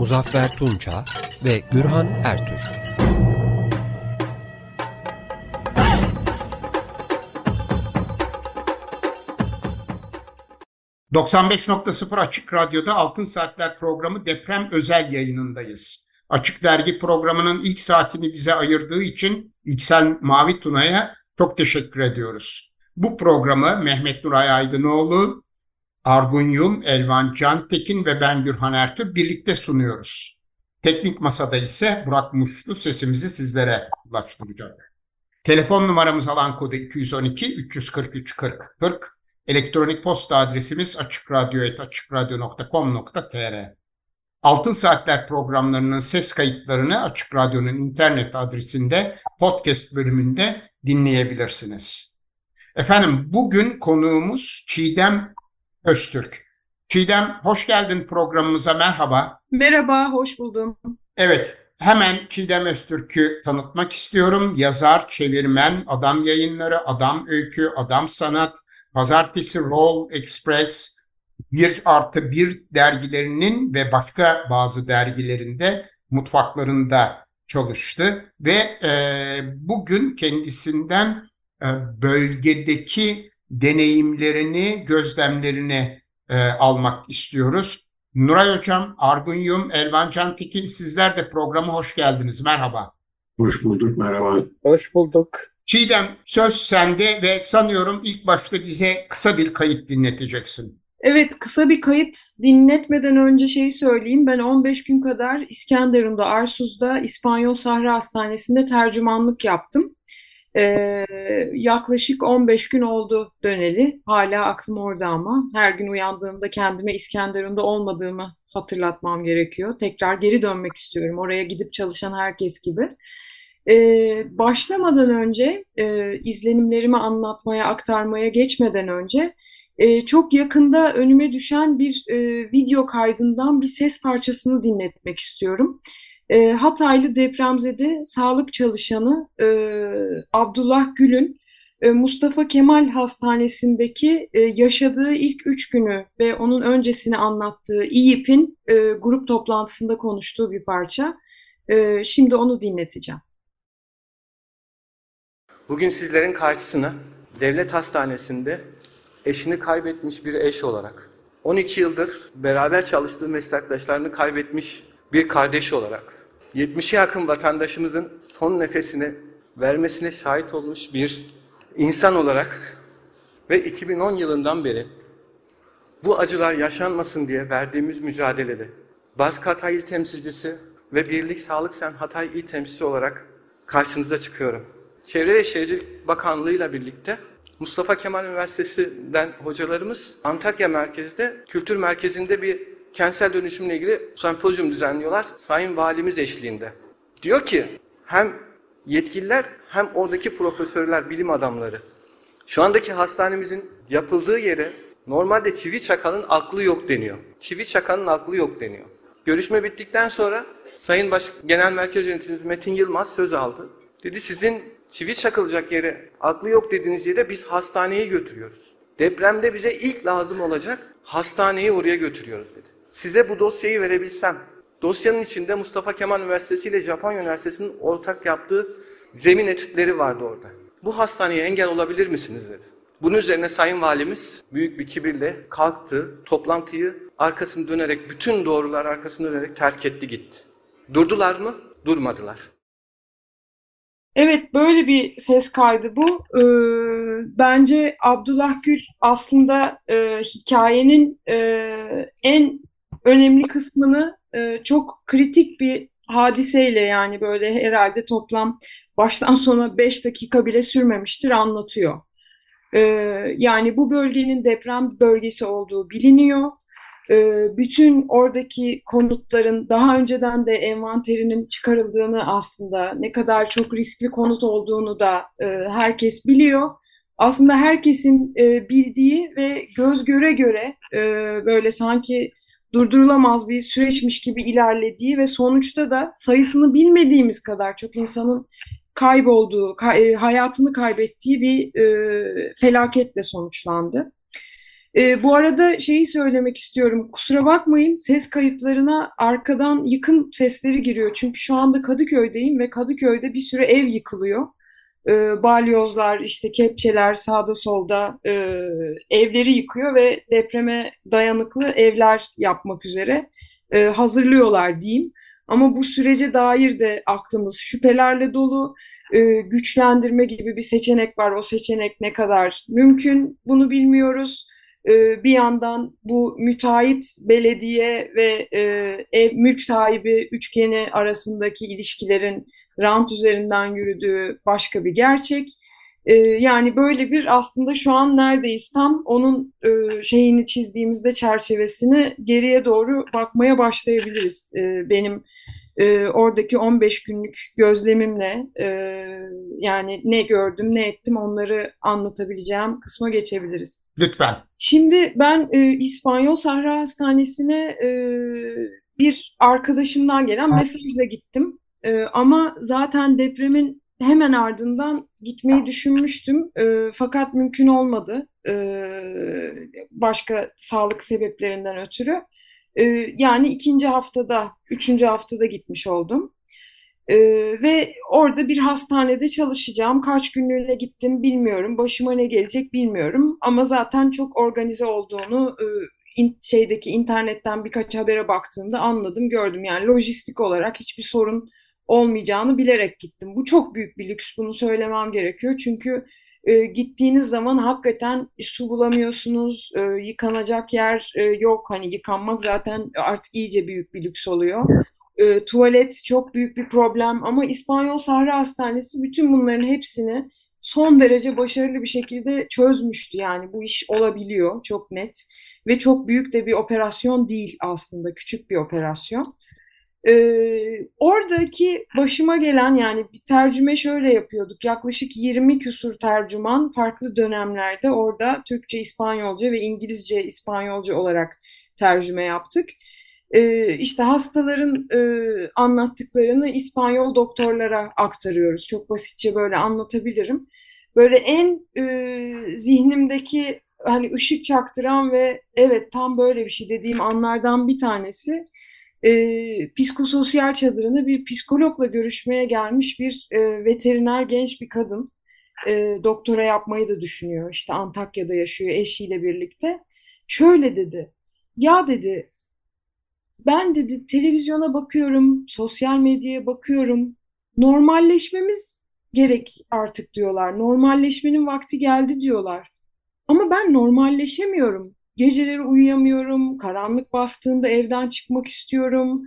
Muzaffer Tunça ve Gürhan Ertür. ...95.0 Açık Radyo'da Altın Saatler programı deprem özel yayınındayız. Açık Dergi programının ilk saatini bize ayırdığı için İksel Mavi Tuna'ya çok teşekkür ediyoruz. Bu programı Mehmet Nuray Aydınoğlu, Argun Yum, Elvan Cantekin ve ben Gürhan Ertür birlikte sunuyoruz. Teknik masada ise Burak Muşlu sesimizi sizlere ulaştıracak. Telefon numaramız alan kodu 212 343 40 40. Elektronik posta adresimiz açıkradyo.com.tr Altın Saatler programlarının ses kayıtlarını Açık Radyo'nun internet adresinde podcast bölümünde dinleyebilirsiniz. Efendim bugün konuğumuz Çiğdem Öztürk. Çiğdem hoş geldin programımıza merhaba. Merhaba, hoş buldum. Evet, hemen Çiğdem Öztürk'ü tanıtmak istiyorum. Yazar, çevirmen, Adam Yayınları, Adam Öykü, Adam Sanat, Pazartesi Roll Express, bir artı bir dergilerinin ve başka bazı dergilerinde mutfaklarında çalıştı ve e, bugün kendisinden e, bölgedeki deneyimlerini, gözlemlerini e, almak istiyoruz. Nuray Hocam, Argun Yum, Elvan Cantekin sizler de programa hoş geldiniz. Merhaba. Hoş bulduk, merhaba. Hoş bulduk. Çiğdem söz sende ve sanıyorum ilk başta bize kısa bir kayıt dinleteceksin. Evet, kısa bir kayıt dinletmeden önce şeyi söyleyeyim. Ben 15 gün kadar İskenderun'da, Arsuz'da İspanyol Sahra Hastanesi'nde tercümanlık yaptım. Ee, yaklaşık 15 gün oldu döneli. Hala aklım orada ama her gün uyandığımda kendime İskenderun'da olmadığımı hatırlatmam gerekiyor. Tekrar geri dönmek istiyorum. Oraya gidip çalışan herkes gibi. Ee, başlamadan önce, e, izlenimlerimi anlatmaya, aktarmaya geçmeden önce e, çok yakında önüme düşen bir e, video kaydından bir ses parçasını dinletmek istiyorum. E, Hataylı depremzede sağlık çalışanı e, Abdullah Gül'ün e, Mustafa Kemal Hastanesi'ndeki e, yaşadığı ilk üç günü ve onun öncesini anlattığı İYİP'in e, grup toplantısında konuştuğu bir parça. E, şimdi onu dinleteceğim. Bugün sizlerin karşısına devlet hastanesinde eşini kaybetmiş bir eş olarak, 12 yıldır beraber çalıştığı meslektaşlarını kaybetmiş bir kardeş olarak, 70'e yakın vatandaşımızın son nefesini vermesine şahit olmuş bir insan olarak ve 2010 yılından beri bu acılar yaşanmasın diye verdiğimiz mücadelede Bask Hatay İl Temsilcisi ve Birlik Sağlık Sen Hatay İl Temsilcisi olarak karşınıza çıkıyorum. Çevre ve Şehircilik Bakanlığı ile birlikte Mustafa Kemal Üniversitesi'nden hocalarımız Antakya merkezde, kültür merkezinde bir kentsel dönüşümle ilgili sempozyum düzenliyorlar Sayın Valimiz eşliğinde. Diyor ki hem yetkililer hem oradaki profesörler, bilim adamları şu andaki hastanemizin yapıldığı yere normalde çivi çakanın aklı yok deniyor. Çivi çakanın aklı yok deniyor. Görüşme bittikten sonra Sayın Baş Genel Merkez Yöneticimiz Metin Yılmaz söz aldı. Dedi sizin çivi çakılacak yere aklı yok dediğiniz yere biz hastaneye götürüyoruz. Depremde bize ilk lazım olacak hastaneyi oraya götürüyoruz dedi. Size bu dosyayı verebilsem, dosyanın içinde Mustafa Kemal Üniversitesi ile Japonya Üniversitesi'nin ortak yaptığı zemin etütleri vardı orada. Bu hastaneye engel olabilir misiniz dedi. Bunun üzerine Sayın Valimiz büyük bir kibirle kalktı, toplantıyı arkasını dönerek, bütün doğrular arkasını dönerek terk etti gitti. Durdular mı? Durmadılar. Evet, böyle bir ses kaydı bu. Ee, bence Abdullah Gül aslında e, hikayenin e, en önemli kısmını e, çok kritik bir hadiseyle yani böyle herhalde toplam baştan sona 5 dakika bile sürmemiştir anlatıyor. Ee, yani bu bölgenin deprem bölgesi olduğu biliniyor. e, bütün oradaki konutların daha önceden de envanterinin çıkarıldığını aslında ne kadar çok riskli konut olduğunu da e, herkes biliyor. Aslında herkesin e, bildiği ve göz göre göre böyle sanki durdurulamaz bir süreçmiş gibi ilerlediği ve sonuçta da sayısını bilmediğimiz kadar çok insanın kaybolduğu, hayatını kaybettiği bir felaketle sonuçlandı. E, bu arada şeyi söylemek istiyorum. Kusura bakmayın ses kayıtlarına arkadan yıkım sesleri giriyor. Çünkü şu anda Kadıköy'deyim ve Kadıköy'de bir sürü ev yıkılıyor. E, balyozlar, işte kepçeler sağda solda e, evleri yıkıyor ve depreme dayanıklı evler yapmak üzere e, hazırlıyorlar diyeyim. Ama bu sürece dair de aklımız şüphelerle dolu. E, güçlendirme gibi bir seçenek var. O seçenek ne kadar mümkün bunu bilmiyoruz ee, bir yandan bu müteahhit belediye ve e, ev mülk sahibi üçgeni arasındaki ilişkilerin rant üzerinden yürüdüğü başka bir gerçek. Ee, yani böyle bir aslında şu an neredeyiz tam onun e, şeyini çizdiğimizde çerçevesini geriye doğru bakmaya başlayabiliriz. Ee, benim e, oradaki 15 günlük gözlemimle yani ne gördüm ne ettim onları anlatabileceğim kısma geçebiliriz. Lütfen. Şimdi ben e, İspanyol Sahra Hastanesi'ne e, bir arkadaşımdan gelen mesajla gittim. E, ama zaten depremin hemen ardından gitmeyi düşünmüştüm. E, fakat mümkün olmadı. E, başka sağlık sebeplerinden ötürü. E, yani ikinci haftada, üçüncü haftada gitmiş oldum. Ee, ve orada bir hastanede çalışacağım. Kaç günlüğüne gittim bilmiyorum. Başıma ne gelecek bilmiyorum. Ama zaten çok organize olduğunu e, in, şeydeki internetten birkaç habere baktığımda anladım, gördüm. Yani lojistik olarak hiçbir sorun olmayacağını bilerek gittim. Bu çok büyük bir lüks. Bunu söylemem gerekiyor. Çünkü e, gittiğiniz zaman hakikaten su bulamıyorsunuz, e, yıkanacak yer e, yok. Hani yıkanmak zaten artık iyice büyük bir lüks oluyor. E, tuvalet çok büyük bir problem ama İspanyol Sahra Hastanesi bütün bunların hepsini son derece başarılı bir şekilde çözmüştü. Yani bu iş olabiliyor çok net ve çok büyük de bir operasyon değil aslında küçük bir operasyon. Ee, oradaki başıma gelen yani bir tercüme şöyle yapıyorduk. Yaklaşık 20 küsur tercüman farklı dönemlerde orada Türkçe, İspanyolca ve İngilizce, İspanyolca olarak tercüme yaptık e, işte hastaların e, anlattıklarını İspanyol doktorlara aktarıyoruz. Çok basitçe böyle anlatabilirim. Böyle en e, zihnimdeki hani ışık çaktıran ve evet tam böyle bir şey dediğim anlardan bir tanesi e, psikososyal çadırına bir psikologla görüşmeye gelmiş bir e, veteriner genç bir kadın. E, doktora yapmayı da düşünüyor. İşte Antakya'da yaşıyor eşiyle birlikte. Şöyle dedi. Ya dedi ben dedi televizyona bakıyorum, sosyal medyaya bakıyorum. Normalleşmemiz gerek artık diyorlar. Normalleşmenin vakti geldi diyorlar. Ama ben normalleşemiyorum. Geceleri uyuyamıyorum. Karanlık bastığında evden çıkmak istiyorum.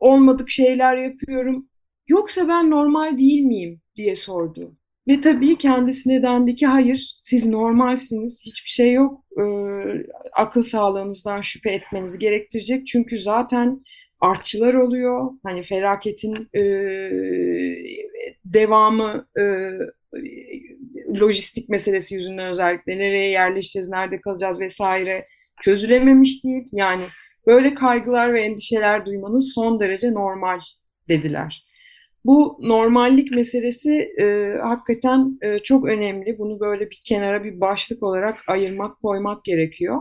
Olmadık şeyler yapıyorum. Yoksa ben normal değil miyim diye sordu. Ve tabii kendisine dendi ki hayır siz normalsiniz hiçbir şey yok e, akıl sağlığınızdan şüphe etmenizi gerektirecek çünkü zaten artçılar oluyor hani felaketin e, devamı e, lojistik meselesi yüzünden özellikle nereye yerleşeceğiz nerede kalacağız vesaire çözülememiş değil yani böyle kaygılar ve endişeler duymanız son derece normal dediler. Bu normallik meselesi e, hakikaten e, çok önemli. Bunu böyle bir kenara bir başlık olarak ayırmak, koymak gerekiyor.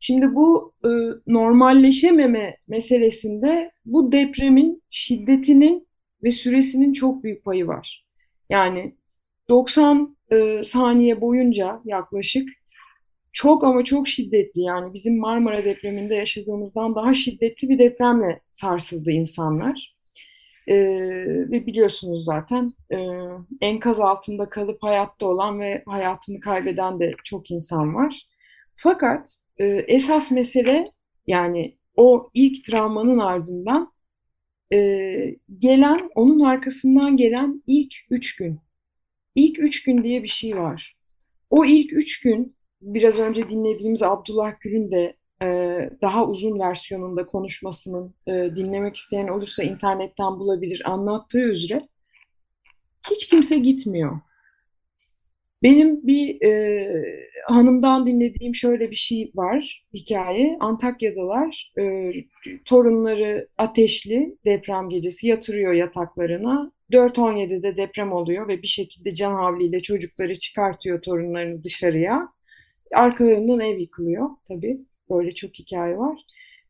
Şimdi bu e, normalleşememe meselesinde bu depremin şiddetinin ve süresinin çok büyük payı var. Yani 90 e, saniye boyunca yaklaşık çok ama çok şiddetli yani bizim Marmara depreminde yaşadığımızdan daha şiddetli bir depremle sarsıldı insanlar. E, ve biliyorsunuz zaten e, enkaz altında kalıp hayatta olan ve hayatını kaybeden de çok insan var. Fakat e, esas mesele yani o ilk travmanın ardından e, gelen, onun arkasından gelen ilk üç gün. İlk üç gün diye bir şey var. O ilk üç gün biraz önce dinlediğimiz Abdullah Gül'ün de e, daha uzun versiyonunda konuşmasının e, dinlemek isteyen olursa internetten bulabilir anlattığı üzere hiç kimse gitmiyor. Benim bir e, hanımdan dinlediğim şöyle bir şey var, hikaye. Antakya'dalar, e, torunları ateşli deprem gecesi yatırıyor yataklarına. 4.17'de deprem oluyor ve bir şekilde can havliyle çocukları çıkartıyor torunlarını dışarıya. Arkalarından ev yıkılıyor tabii. Böyle çok hikaye var.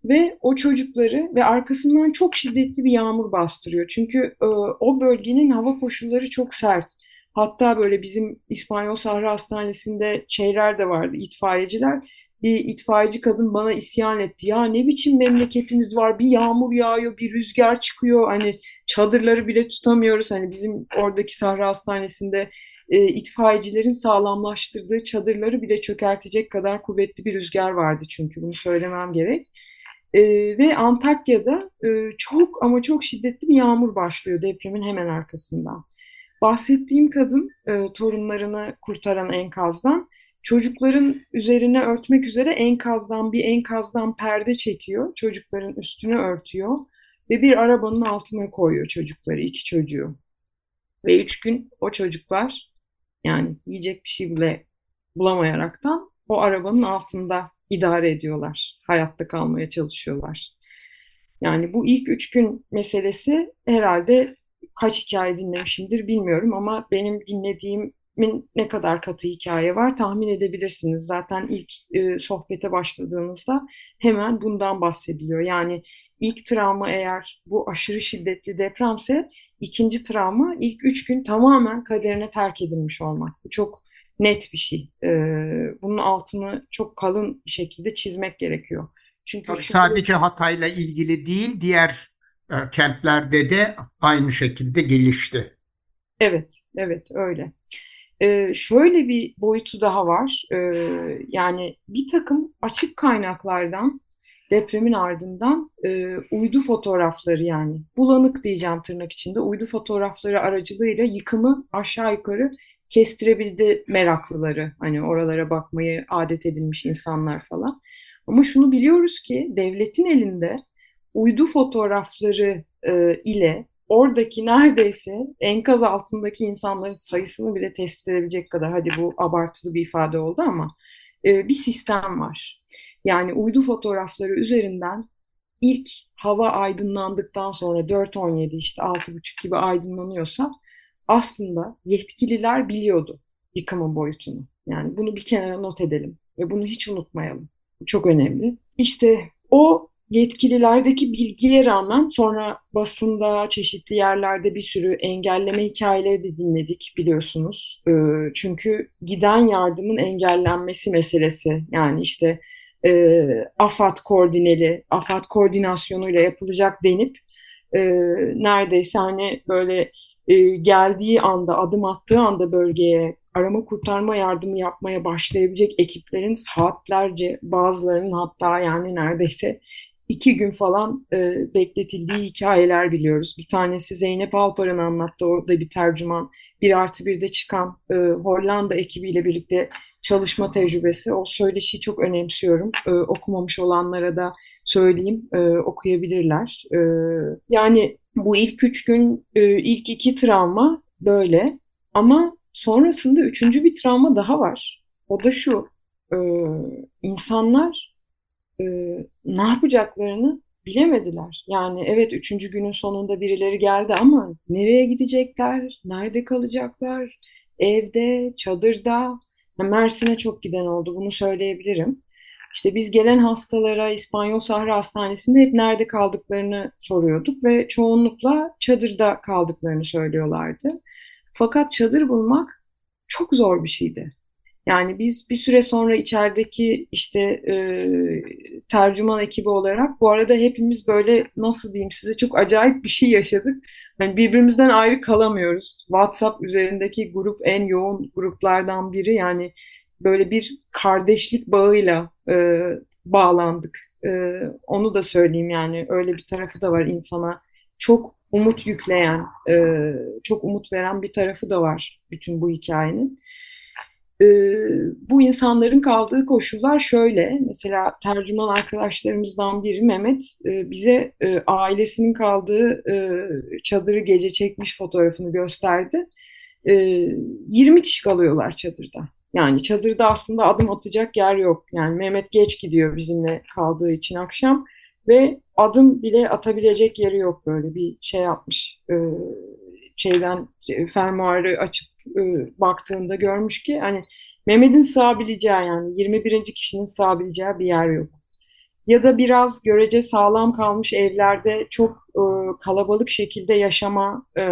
Ve o çocukları ve arkasından çok şiddetli bir yağmur bastırıyor. Çünkü e, o bölgenin hava koşulları çok sert. Hatta böyle bizim İspanyol Sahra Hastanesi'nde şeyler de vardı, itfaiyeciler. Bir itfaiyeci kadın bana isyan etti. Ya ne biçim memleketimiz var? Bir yağmur yağıyor, bir rüzgar çıkıyor. Hani çadırları bile tutamıyoruz. Hani bizim oradaki Sahra Hastanesi'nde e, itfaiyecilerin sağlamlaştırdığı çadırları bile çökertecek kadar kuvvetli bir rüzgar vardı çünkü bunu söylemem gerek. E, ve Antakya'da e, çok ama çok şiddetli bir yağmur başlıyor depremin hemen arkasından. Bahsettiğim kadın e, torunlarını kurtaran enkazdan çocukların üzerine örtmek üzere enkazdan bir enkazdan perde çekiyor. Çocukların üstünü örtüyor ve bir arabanın altına koyuyor çocukları, iki çocuğu. Ve üç gün o çocuklar yani yiyecek bir şey bile bulamayaraktan o arabanın altında idare ediyorlar. Hayatta kalmaya çalışıyorlar. Yani bu ilk üç gün meselesi herhalde kaç hikaye dinlemişimdir bilmiyorum ama benim dinlediğimin ne kadar katı hikaye var tahmin edebilirsiniz. Zaten ilk e, sohbete başladığınızda hemen bundan bahsediliyor. Yani ilk travma eğer bu aşırı şiddetli depremse ikinci travma ilk üç gün tamamen kaderine terk edilmiş olmak. Bu çok net bir şey. E, bunun altını çok kalın bir şekilde çizmek gerekiyor. Çünkü Tabii sadece Hatay'la ilgili değil, diğer e, kentlerde de aynı şekilde gelişti. Evet, evet öyle. Ee, şöyle bir boyutu daha var. Ee, yani bir takım açık kaynaklardan depremin ardından e, uydu fotoğrafları yani bulanık diyeceğim tırnak içinde uydu fotoğrafları aracılığıyla yıkımı aşağı yukarı kestirebildi meraklıları. Hani oralara bakmayı adet edilmiş insanlar falan. Ama şunu biliyoruz ki devletin elinde uydu fotoğrafları e, ile oradaki neredeyse enkaz altındaki insanların sayısını bile tespit edebilecek kadar hadi bu abartılı bir ifade oldu ama e, bir sistem var. Yani uydu fotoğrafları üzerinden ilk hava aydınlandıktan sonra 4.17 işte 6.30 gibi aydınlanıyorsa aslında yetkililer biliyordu yıkımın boyutunu. Yani bunu bir kenara not edelim ve bunu hiç unutmayalım. Bu çok önemli. İşte o yetkililerdeki bilgiye rağmen sonra basında çeşitli yerlerde bir sürü engelleme hikayeleri de dinledik biliyorsunuz. Ee, çünkü giden yardımın engellenmesi meselesi yani işte e, AFAD koordineli, AFAD koordinasyonuyla yapılacak denip e, neredeyse hani böyle e, geldiği anda, adım attığı anda bölgeye arama kurtarma yardımı yapmaya başlayabilecek ekiplerin saatlerce bazılarının hatta yani neredeyse iki gün falan e, bekletildiği hikayeler biliyoruz. Bir tanesi Zeynep Alpar'ın anlattı. Orada bir tercüman. Bir artı birde çıkan e, Hollanda ekibiyle birlikte çalışma tecrübesi. O söyleşiyi çok önemsiyorum. E, okumamış olanlara da söyleyeyim. E, okuyabilirler. E, yani bu ilk üç gün, e, ilk iki travma böyle. Ama sonrasında üçüncü bir travma daha var. O da şu. E, insanlar e, ne yapacaklarını bilemediler. Yani evet üçüncü günün sonunda birileri geldi ama nereye gidecekler, nerede kalacaklar, evde, çadırda. Mersin'e çok giden oldu bunu söyleyebilirim. İşte biz gelen hastalara İspanyol Sahra Hastanesi'nde hep nerede kaldıklarını soruyorduk ve çoğunlukla çadırda kaldıklarını söylüyorlardı. Fakat çadır bulmak çok zor bir şeydi. Yani biz bir süre sonra içerideki işte e, tercüman ekibi olarak bu arada hepimiz böyle nasıl diyeyim size çok acayip bir şey yaşadık. Yani birbirimizden ayrı kalamıyoruz. WhatsApp üzerindeki grup en yoğun gruplardan biri. Yani böyle bir kardeşlik bağıyla e, bağlandık. E, onu da söyleyeyim yani öyle bir tarafı da var insana. Çok umut yükleyen, e, çok umut veren bir tarafı da var bütün bu hikayenin. E, bu insanların kaldığı koşullar şöyle. Mesela tercüman arkadaşlarımızdan biri Mehmet e, bize e, ailesinin kaldığı e, çadırı gece çekmiş fotoğrafını gösterdi. E, 20 kişi kalıyorlar çadırda. Yani çadırda aslında adım atacak yer yok. Yani Mehmet geç gidiyor bizimle kaldığı için akşam ve adım bile atabilecek yeri yok böyle bir şey yapmış. E, şeyden fermuarı açıp e, baktığında görmüş ki hani Mehmet'in sığabileceği yani 21. kişinin sığabileceği bir yer yok. Ya da biraz görece sağlam kalmış evlerde çok e, kalabalık şekilde yaşama e,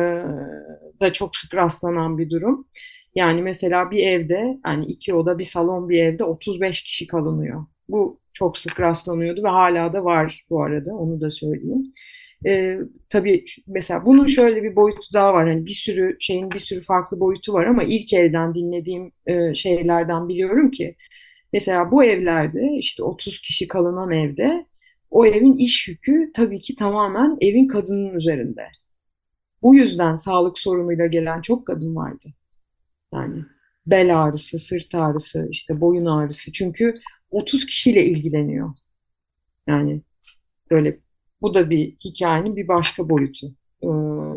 da çok sık rastlanan bir durum. Yani mesela bir evde yani iki oda bir salon bir evde 35 kişi kalınıyor. Bu çok sık rastlanıyordu ve hala da var bu arada onu da söyleyeyim. E, tabii mesela bunun şöyle bir boyutu daha var. Hani bir sürü şeyin bir sürü farklı boyutu var ama ilk elden dinlediğim e, şeylerden biliyorum ki mesela bu evlerde işte 30 kişi kalınan evde o evin iş yükü tabii ki tamamen evin kadının üzerinde. Bu yüzden sağlık sorunuyla gelen çok kadın vardı. Yani bel ağrısı, sırt ağrısı, işte boyun ağrısı. Çünkü 30 kişiyle ilgileniyor. Yani böyle bu da bir hikayenin bir başka boyutu. Ee,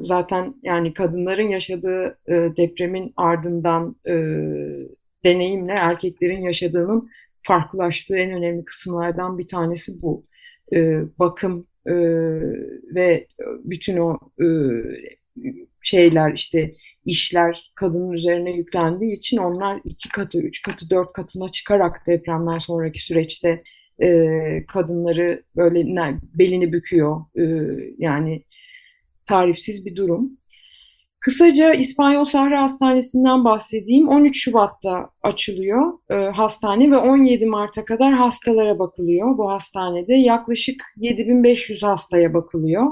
zaten yani kadınların yaşadığı e, depremin ardından e, deneyimle erkeklerin yaşadığının farklılaştığı en önemli kısımlardan bir tanesi bu. Ee, bakım e, ve bütün o şeyler işte işler kadının üzerine yüklendiği için onlar iki katı, üç katı, dört katına çıkarak depremden sonraki süreçte e, kadınları böyle ne, belini büküyor. E, yani tarifsiz bir durum. Kısaca İspanyol Sahra Hastanesi'nden bahsedeyim. 13 Şubat'ta açılıyor e, hastane ve 17 Mart'a kadar hastalara bakılıyor bu hastanede. Yaklaşık 7500 hastaya bakılıyor.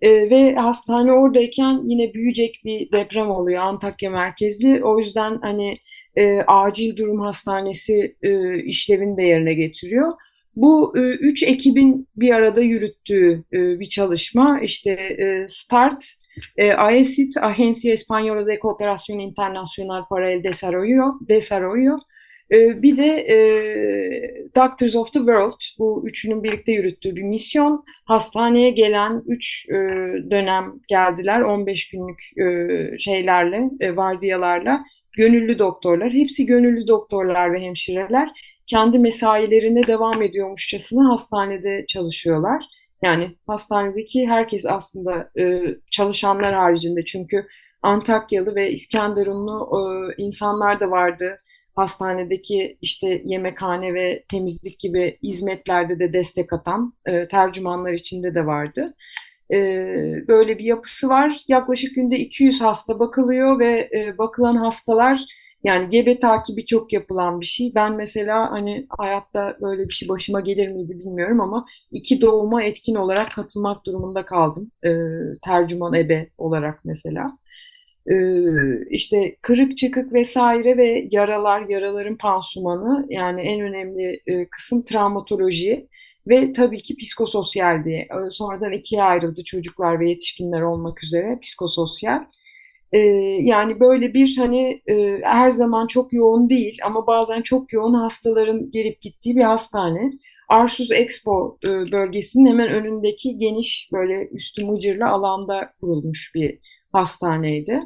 E, ve hastane oradayken yine büyüyecek bir deprem oluyor Antakya merkezli. O yüzden hani e, acil durum hastanesi e, işlevini de yerine getiriyor. Bu e, üç ekibin bir arada yürüttüğü e, bir çalışma. İşte e, START, e, AESIT, Agencia Española de Cooperación Internacional para el Desarrollo, Desarrollo e, bir de e, Doctors of the World, bu üçünün birlikte yürüttüğü bir misyon. Hastaneye gelen üç e, dönem geldiler, 15 günlük e, şeylerle, e, vardiyalarla. Gönüllü doktorlar, hepsi gönüllü doktorlar ve hemşireler kendi mesailerine devam ediyormuşçasına hastanede çalışıyorlar. Yani hastanedeki herkes aslında e, çalışanlar haricinde çünkü Antakyalı ve İskenderunlu e, insanlar da vardı. Hastanedeki işte yemekhane ve temizlik gibi hizmetlerde de destek atan e, tercümanlar içinde de vardı. E, böyle bir yapısı var. Yaklaşık günde 200 hasta bakılıyor ve e, bakılan hastalar yani gebe takibi çok yapılan bir şey. Ben mesela hani hayatta böyle bir şey başıma gelir miydi bilmiyorum ama iki doğuma etkin olarak katılmak durumunda kaldım. E, tercüman ebe olarak mesela. E, işte kırık çıkık vesaire ve yaralar, yaraların pansumanı yani en önemli e, kısım travmatoloji ve tabii ki psikososyal diye. Sonradan ikiye ayrıldı çocuklar ve yetişkinler olmak üzere psikososyal. E, yani böyle bir hani e, her zaman çok yoğun değil ama bazen çok yoğun hastaların gelip gittiği bir hastane. Arsuz Expo e, bölgesinin hemen önündeki geniş böyle üstü mıcırlı alanda kurulmuş bir hastaneydi.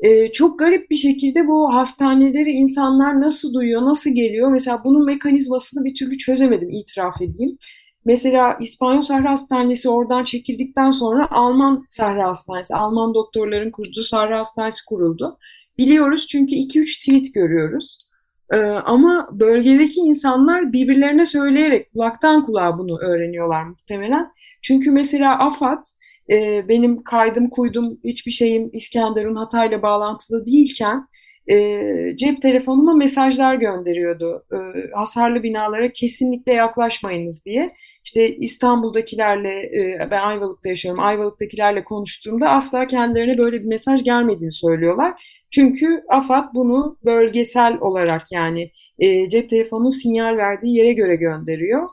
E, çok garip bir şekilde bu hastaneleri insanlar nasıl duyuyor, nasıl geliyor? Mesela bunun mekanizmasını bir türlü çözemedim, itiraf edeyim. Mesela İspanyol Sahra Hastanesi oradan çekildikten sonra Alman Sahra Hastanesi, Alman doktorların kurduğu Sahra Hastanesi kuruldu. Biliyoruz çünkü 2-3 tweet görüyoruz. Ee, ama bölgedeki insanlar birbirlerine söyleyerek kulaktan kulağa bunu öğreniyorlar muhtemelen. Çünkü mesela AFAD e, benim kaydım kuydum hiçbir şeyim İskenderun Hatay'la bağlantılı değilken e, cep telefonuma mesajlar gönderiyordu. E, hasarlı binalara kesinlikle yaklaşmayınız diye işte İstanbul'dakilerle, e, ben Ayvalık'ta yaşıyorum, Ayvalık'takilerle konuştuğumda asla kendilerine böyle bir mesaj gelmediğini söylüyorlar. Çünkü AFAD bunu bölgesel olarak yani e, cep telefonunun sinyal verdiği yere göre gönderiyor.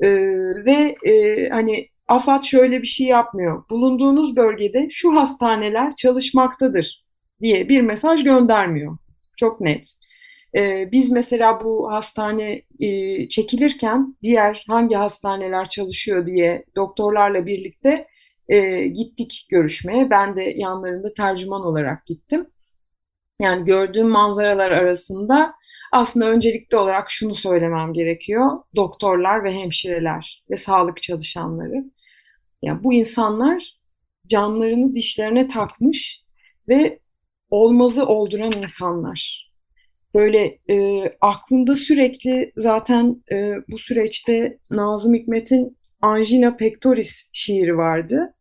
E, ve e, hani AFAD şöyle bir şey yapmıyor. Bulunduğunuz bölgede şu hastaneler çalışmaktadır diye bir mesaj göndermiyor. Çok net. E, biz mesela bu hastane e, çekilirken diğer hangi hastaneler çalışıyor diye doktorlarla birlikte e, gittik görüşmeye. Ben de yanlarında tercüman olarak gittim. Yani gördüğüm manzaralar arasında aslında öncelikli olarak şunu söylemem gerekiyor. Doktorlar ve hemşireler ve sağlık çalışanları. Yani bu insanlar canlarını dişlerine takmış ve olmazı olduran insanlar. Böyle e, aklımda sürekli zaten e, bu süreçte Nazım Hikmet'in Angina Pectoris şiiri vardı.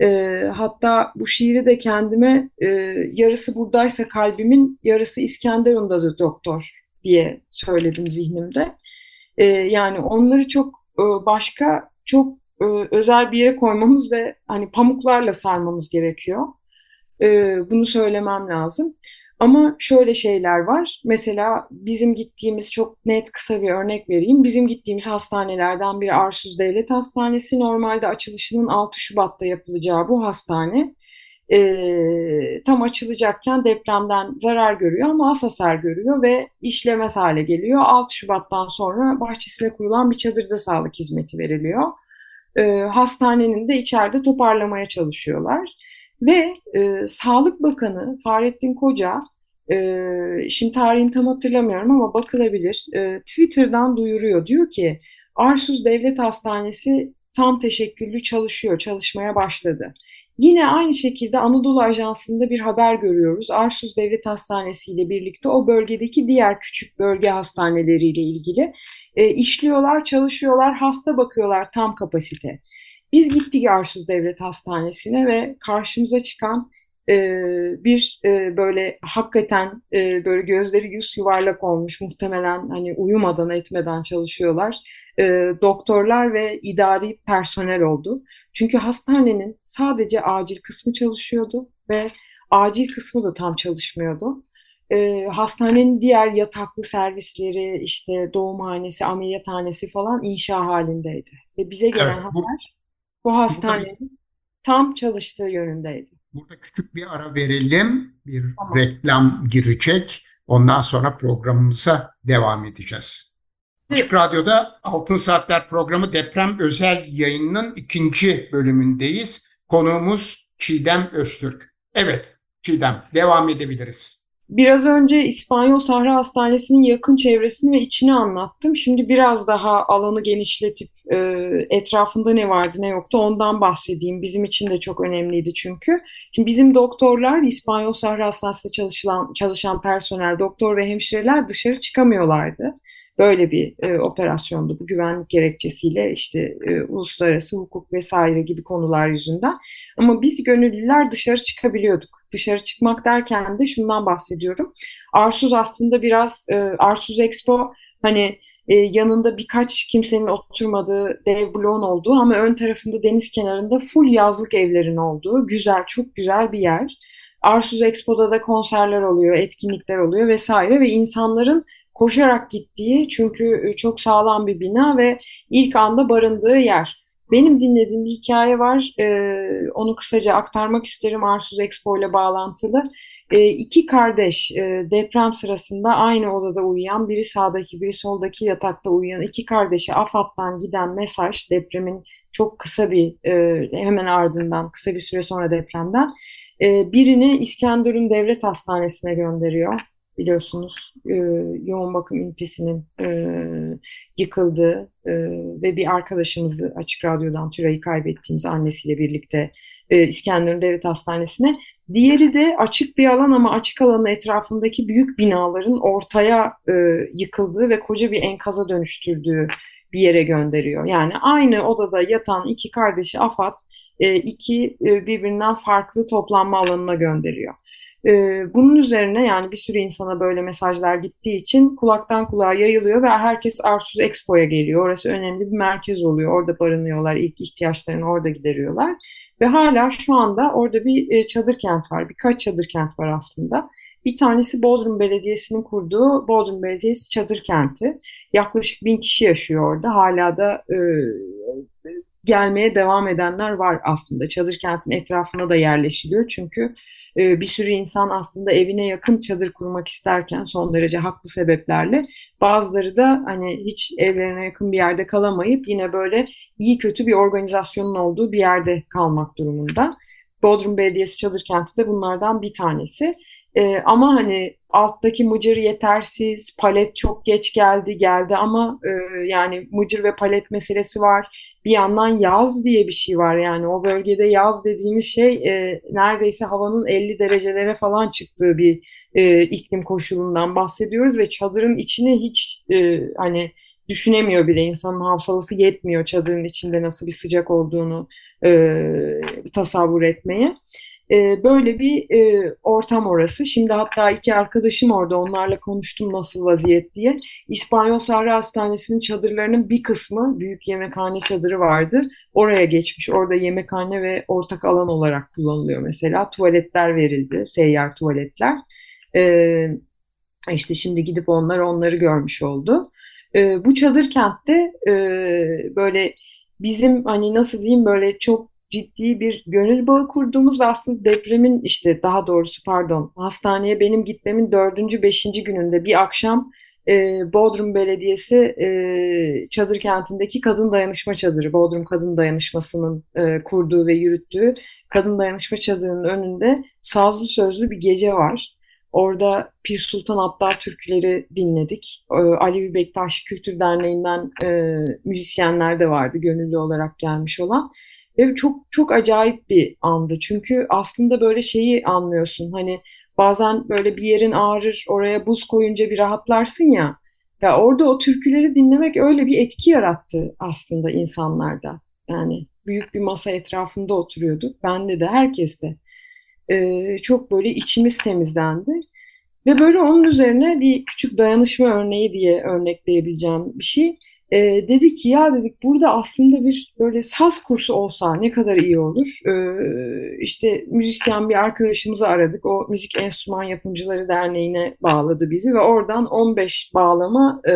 E, hatta bu şiiri de kendime e, yarısı buradaysa kalbimin yarısı İskenderun'dadır doktor diye söyledim zihnimde. E, yani onları çok e, başka, çok e, özel bir yere koymamız ve hani pamuklarla sarmamız gerekiyor. E, bunu söylemem lazım. Ama şöyle şeyler var. Mesela bizim gittiğimiz çok net kısa bir örnek vereyim. Bizim gittiğimiz hastanelerden biri Arsuz Devlet Hastanesi. Normalde açılışının 6 Şubat'ta yapılacağı bu hastane e, tam açılacakken depremden zarar görüyor ama az hasar görüyor ve işlemez hale geliyor. 6 Şubat'tan sonra bahçesine kurulan bir çadırda sağlık hizmeti veriliyor. E, hastanenin de içeride toparlamaya çalışıyorlar. Ve e, Sağlık Bakanı Fahrettin Koca, e, şimdi tarihini tam hatırlamıyorum ama bakılabilir, e, Twitter'dan duyuruyor. Diyor ki, Arsuz Devlet Hastanesi tam teşekküllü çalışıyor, çalışmaya başladı. Yine aynı şekilde Anadolu Ajansı'nda bir haber görüyoruz. Arsuz Devlet Hastanesi ile birlikte o bölgedeki diğer küçük bölge hastaneleriyle ilgili e, işliyorlar, çalışıyorlar, hasta bakıyorlar tam kapasite. Biz gittik Arsuz Devlet Hastanesi'ne ve karşımıza çıkan e, bir e, böyle hakikaten e, böyle gözleri yüz yuvarlak olmuş muhtemelen hani uyumadan etmeden çalışıyorlar. E, doktorlar ve idari personel oldu. Çünkü hastanenin sadece acil kısmı çalışıyordu ve acil kısmı da tam çalışmıyordu. E, hastanenin diğer yataklı servisleri, işte doğumhanesi, ameliyathanesi falan inşa halindeydi. Ve bize gelen evet, haber bu hastanenin burada, tam çalıştığı yönündeydi. Burada küçük bir ara verelim. Bir tamam. reklam girecek. Ondan sonra programımıza devam edeceğiz. Açık Radyo'da Altın Saatler programı deprem özel yayınının ikinci bölümündeyiz. Konuğumuz Çiğdem Öztürk. Evet Çiğdem devam edebiliriz. Biraz önce İspanyol Sahra Hastanesi'nin yakın çevresini ve içini anlattım. Şimdi biraz daha alanı genişletip e, etrafında ne vardı ne yoktu ondan bahsedeyim. Bizim için de çok önemliydi çünkü. Şimdi bizim doktorlar İspanyol Sahra Hastanesi'nde çalışan, çalışan personel, doktor ve hemşireler dışarı çıkamıyorlardı. Böyle bir e, operasyondu bu güvenlik gerekçesiyle işte e, uluslararası hukuk vesaire gibi konular yüzünden. Ama biz gönüllüler dışarı çıkabiliyorduk. Dışarı çıkmak derken de şundan bahsediyorum. Arsuz aslında biraz e, Arsuz Expo hani e, yanında birkaç kimsenin oturmadığı dev bloğun olduğu ama ön tarafında deniz kenarında full yazlık evlerin olduğu güzel, çok güzel bir yer. Arsuz Expo'da da konserler oluyor, etkinlikler oluyor vesaire ve insanların koşarak gittiği çünkü e, çok sağlam bir bina ve ilk anda barındığı yer. Benim dinlediğim bir hikaye var. Ee, onu kısaca aktarmak isterim Arsuz Expo ile bağlantılı. Ee, iki kardeş e, deprem sırasında aynı odada uyuyan, biri sağdaki biri soldaki yatakta uyuyan iki kardeşe AFAD'dan giden mesaj depremin çok kısa bir e, hemen ardından kısa bir süre sonra depremden e, birini İskenderun Devlet Hastanesi'ne gönderiyor biliyorsunuz e, yoğun bakım ünitesinin e, yıkıldığı e, ve bir arkadaşımızı Açık Radyo'dan Tülay'ı kaybettiğimiz annesiyle birlikte e, İskenderun Devlet Hastanesi'ne. Diğeri de açık bir alan ama açık alanın etrafındaki büyük binaların ortaya e, yıkıldığı ve koca bir enkaza dönüştürdüğü bir yere gönderiyor. Yani aynı odada yatan iki kardeşi Afat e, iki e, birbirinden farklı toplanma alanına gönderiyor. E, bunun üzerine yani bir sürü insana böyle mesajlar gittiği için kulaktan kulağa yayılıyor ve herkes Arsuz Expo'ya geliyor. Orası önemli bir merkez oluyor. Orada barınıyorlar, ilk ihtiyaçlarını orada gideriyorlar. Ve hala şu anda orada bir e, çadır kent var. Birkaç çadır kent var aslında. Bir tanesi Bodrum Belediyesi'nin kurduğu Bodrum Belediyesi Çadır Kenti. Yaklaşık bin kişi yaşıyor orada. Hala da e, gelmeye devam edenler var aslında. Çadır kentin etrafına da yerleşiliyor çünkü e, bir sürü insan aslında evine yakın çadır kurmak isterken son derece haklı sebeplerle bazıları da hani hiç evlerine yakın bir yerde kalamayıp yine böyle iyi kötü bir organizasyonun olduğu bir yerde kalmak durumunda. Bodrum Belediyesi Çadır Kenti de bunlardan bir tanesi. E, ama hani alttaki mıcır yetersiz, palet çok geç geldi geldi ama e, yani mıcır ve palet meselesi var. Bir yandan yaz diye bir şey var yani o bölgede yaz dediğimiz şey e, neredeyse havanın 50 derecelere falan çıktığı bir e, iklim koşulundan bahsediyoruz ve çadırın içine hiç e, hani düşünemiyor bile insanın hafsalası yetmiyor çadırın içinde nasıl bir sıcak olduğunu e, tasavvur etmeye. E, böyle bir e, ortam orası. Şimdi hatta iki arkadaşım orada onlarla konuştum nasıl vaziyet diye. İspanyol Sahra Hastanesi'nin çadırlarının bir kısmı büyük yemekhane çadırı vardı. Oraya geçmiş. Orada yemekhane ve ortak alan olarak kullanılıyor mesela. Tuvaletler verildi. Seyyar tuvaletler. E, işte şimdi gidip onlar onları görmüş oldu. E, bu çadır kentte e, böyle bizim hani nasıl diyeyim böyle çok ciddi bir gönül bağı kurduğumuz ve aslında depremin işte daha doğrusu pardon hastaneye benim gitmemin dördüncü beşinci gününde bir akşam e, Bodrum Belediyesi e, çadır kentindeki kadın dayanışma çadırı Bodrum Kadın Dayanışması'nın e, kurduğu ve yürüttüğü kadın dayanışma çadırının önünde sazlı sözlü bir gece var. Orada Pir Sultan Abdal türküleri dinledik. E, Alevi Bektaş Kültür Derneği'nden e, müzisyenler de vardı gönüllü olarak gelmiş olan. Ve çok çok acayip bir andı. Çünkü aslında böyle şeyi anlıyorsun. Hani bazen böyle bir yerin ağrır, oraya buz koyunca bir rahatlarsın ya. Ya orada o türküleri dinlemek öyle bir etki yarattı aslında insanlarda. Yani büyük bir masa etrafında oturuyorduk. Bende de, herkes de. Ee, çok böyle içimiz temizlendi. Ve böyle onun üzerine bir küçük dayanışma örneği diye örnekleyebileceğim bir şey. E, dedik ki ya dedik burada aslında bir böyle saz kursu olsa ne kadar iyi olur. E, işte müzisyen bir arkadaşımızı aradık. O Müzik Enstrüman Yapımcıları Derneği'ne bağladı bizi ve oradan 15 bağlama e,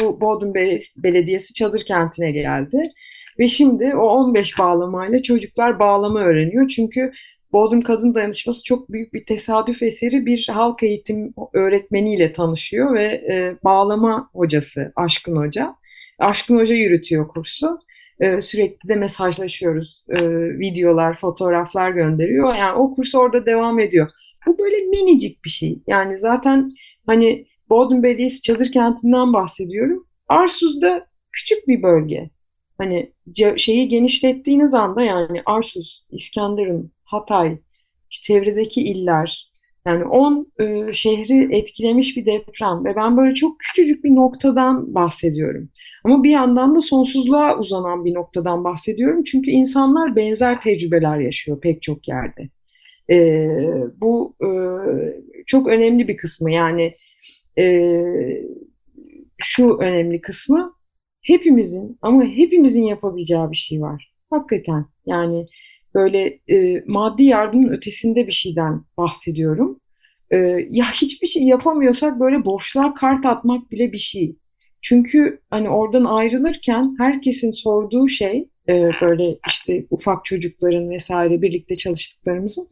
bu Bodrum Belediyesi Çadır Kenti'ne geldi. Ve şimdi o 15 bağlamayla çocuklar bağlama öğreniyor. Çünkü Bodrum Kadın Dayanışması çok büyük bir tesadüf eseri bir halk eğitim öğretmeniyle tanışıyor ve e, bağlama hocası Aşkın Hoca. Aşkın Hoca yürütüyor kursu. Ee, sürekli de mesajlaşıyoruz. Ee, videolar, fotoğraflar gönderiyor. Yani o kurs orada devam ediyor. Bu böyle minicik bir şey. Yani zaten hani Bodrum Belediyesi Çadır Kenti'nden bahsediyorum. Arsuz'da küçük bir bölge. Hani şeyi genişlettiğiniz anda yani Arsuz, İskenderun, Hatay, çevredeki iller yani 10 e, şehri etkilemiş bir deprem ve ben böyle çok küçücük bir noktadan bahsediyorum. Ama bir yandan da sonsuzluğa uzanan bir noktadan bahsediyorum. Çünkü insanlar benzer tecrübeler yaşıyor pek çok yerde. E, bu e, çok önemli bir kısmı. Yani e, şu önemli kısmı hepimizin ama hepimizin yapabileceği bir şey var. Hakikaten yani böyle e, maddi yardımın ötesinde bir şeyden bahsediyorum. E, ya hiçbir şey yapamıyorsak böyle boşluğa kart atmak bile bir şey. Çünkü hani oradan ayrılırken herkesin sorduğu şey e, böyle işte ufak çocukların vesaire birlikte çalıştıklarımızın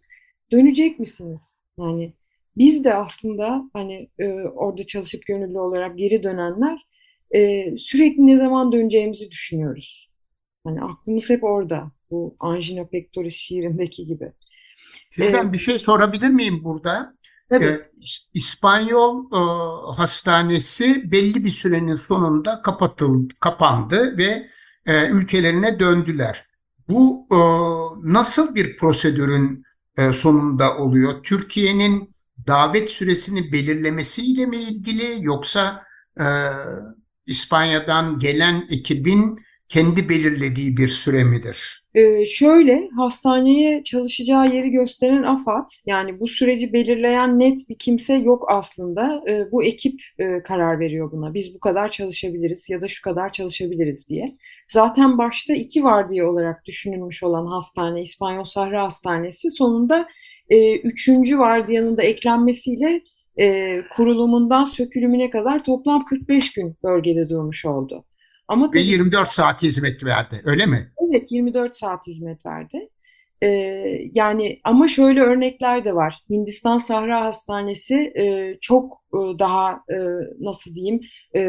dönecek misiniz? Yani biz de aslında hani e, orada çalışıp gönüllü olarak geri dönenler e, sürekli ne zaman döneceğimizi düşünüyoruz. Hani aklımız hep orada. Bu Angina Pectoris şiirindeki gibi. Sizden ee, bir şey sorabilir miyim burada? Tabii. E, İspanyol e, hastanesi belli bir sürenin sonunda kapatıldı, kapandı ve e, ülkelerine döndüler. Bu e, nasıl bir prosedürün e, sonunda oluyor? Türkiye'nin davet süresini belirlemesiyle mi ilgili yoksa e, İspanya'dan gelen ekibin kendi belirlediği bir süre midir? Ee, şöyle hastaneye çalışacağı yeri gösteren AFAD yani bu süreci belirleyen net bir kimse yok aslında. Ee, bu ekip e, karar veriyor buna. Biz bu kadar çalışabiliriz ya da şu kadar çalışabiliriz diye. Zaten başta iki vardiya olarak düşünülmüş olan hastane İspanyol Sahra Hastanesi sonunda e, üçüncü vardiyanın da eklenmesiyle e, kurulumundan sökülümüne kadar toplam 45 gün bölgede durmuş oldu. Ama Ve 24 saat hizmet verdi öyle mi? Evet 24 saat hizmet verdi. E, yani ama şöyle örnekler de var. Hindistan Sahra Hastanesi e, çok e, daha e, nasıl diyeyim e,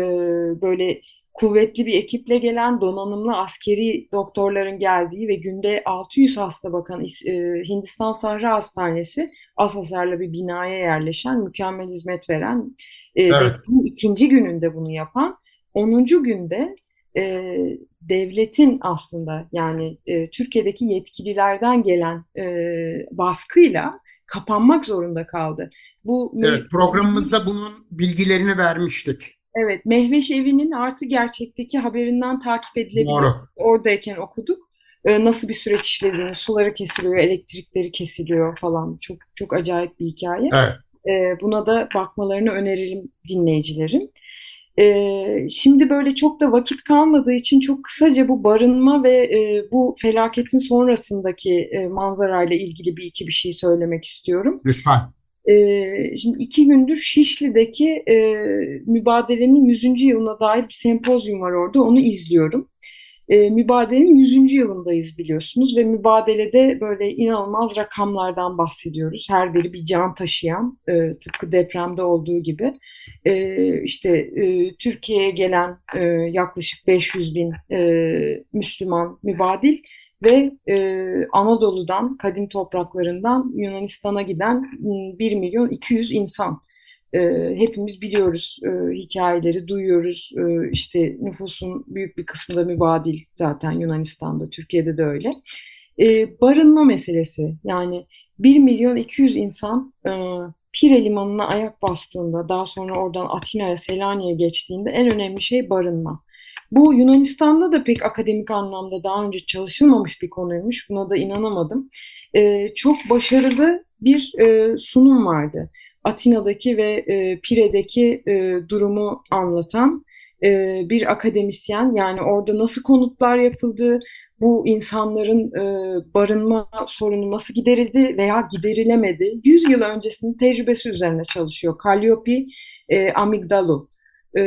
böyle kuvvetli bir ekiple gelen donanımlı askeri doktorların geldiği ve günde 600 hasta bakan e, Hindistan Sahra Hastanesi az hasarlı bir binaya yerleşen, mükemmel hizmet veren, e, evet. ikinci gününde bunu yapan, 10. günde e, devletin aslında yani e, Türkiye'deki yetkililerden gelen e, baskıyla kapanmak zorunda kaldı. Bu evet, programımızda bunun bilgilerini vermiştik. Evet, Mehveş Evi'nin artı gerçekteki haberinden takip edilebilir. Doğru. Oradayken okuduk. Ee, nasıl bir süreç işlediğini, suları kesiliyor, elektrikleri kesiliyor falan. Çok çok acayip bir hikaye. Evet. Ee, buna da bakmalarını öneririm dinleyicilerin. Ee, şimdi böyle çok da vakit kalmadığı için çok kısaca bu barınma ve e, bu felaketin sonrasındaki e, manzarayla ilgili bir iki bir şey söylemek istiyorum. Lütfen. Ee, şimdi iki gündür Şişli'deki e, mübadelenin 100. yılına dair bir sempozyum var orada. Onu izliyorum. E, mübadelenin 100. yılındayız biliyorsunuz ve mübadelede böyle inanılmaz rakamlardan bahsediyoruz. Her biri bir can taşıyan, e, tıpkı depremde olduğu gibi. E, işte e, Türkiye'ye gelen e, yaklaşık 500 bin e, Müslüman mübadil ve e, Anadolu'dan, kadim topraklarından Yunanistan'a giden 1 milyon 200 insan. E, hepimiz biliyoruz e, hikayeleri, duyuyoruz. E, işte nüfusun büyük bir kısmı da mübadil zaten Yunanistan'da, Türkiye'de de öyle. E, barınma meselesi yani 1 milyon 200 insan e, Pire limanına ayak bastığında, daha sonra oradan Atina'ya, Selanik'e geçtiğinde en önemli şey barınma. Bu Yunanistan'da da pek akademik anlamda daha önce çalışılmamış bir konuymuş. Buna da inanamadım. E, çok başarılı bir e, sunum vardı. Atina'daki ve e, Pire'deki e, durumu anlatan e, bir akademisyen. Yani orada nasıl konutlar yapıldı, bu insanların e, barınma sorunu nasıl giderildi veya giderilemedi. 100 yıl öncesinin tecrübesi üzerine çalışıyor. Calliope e, Amigdalu. E,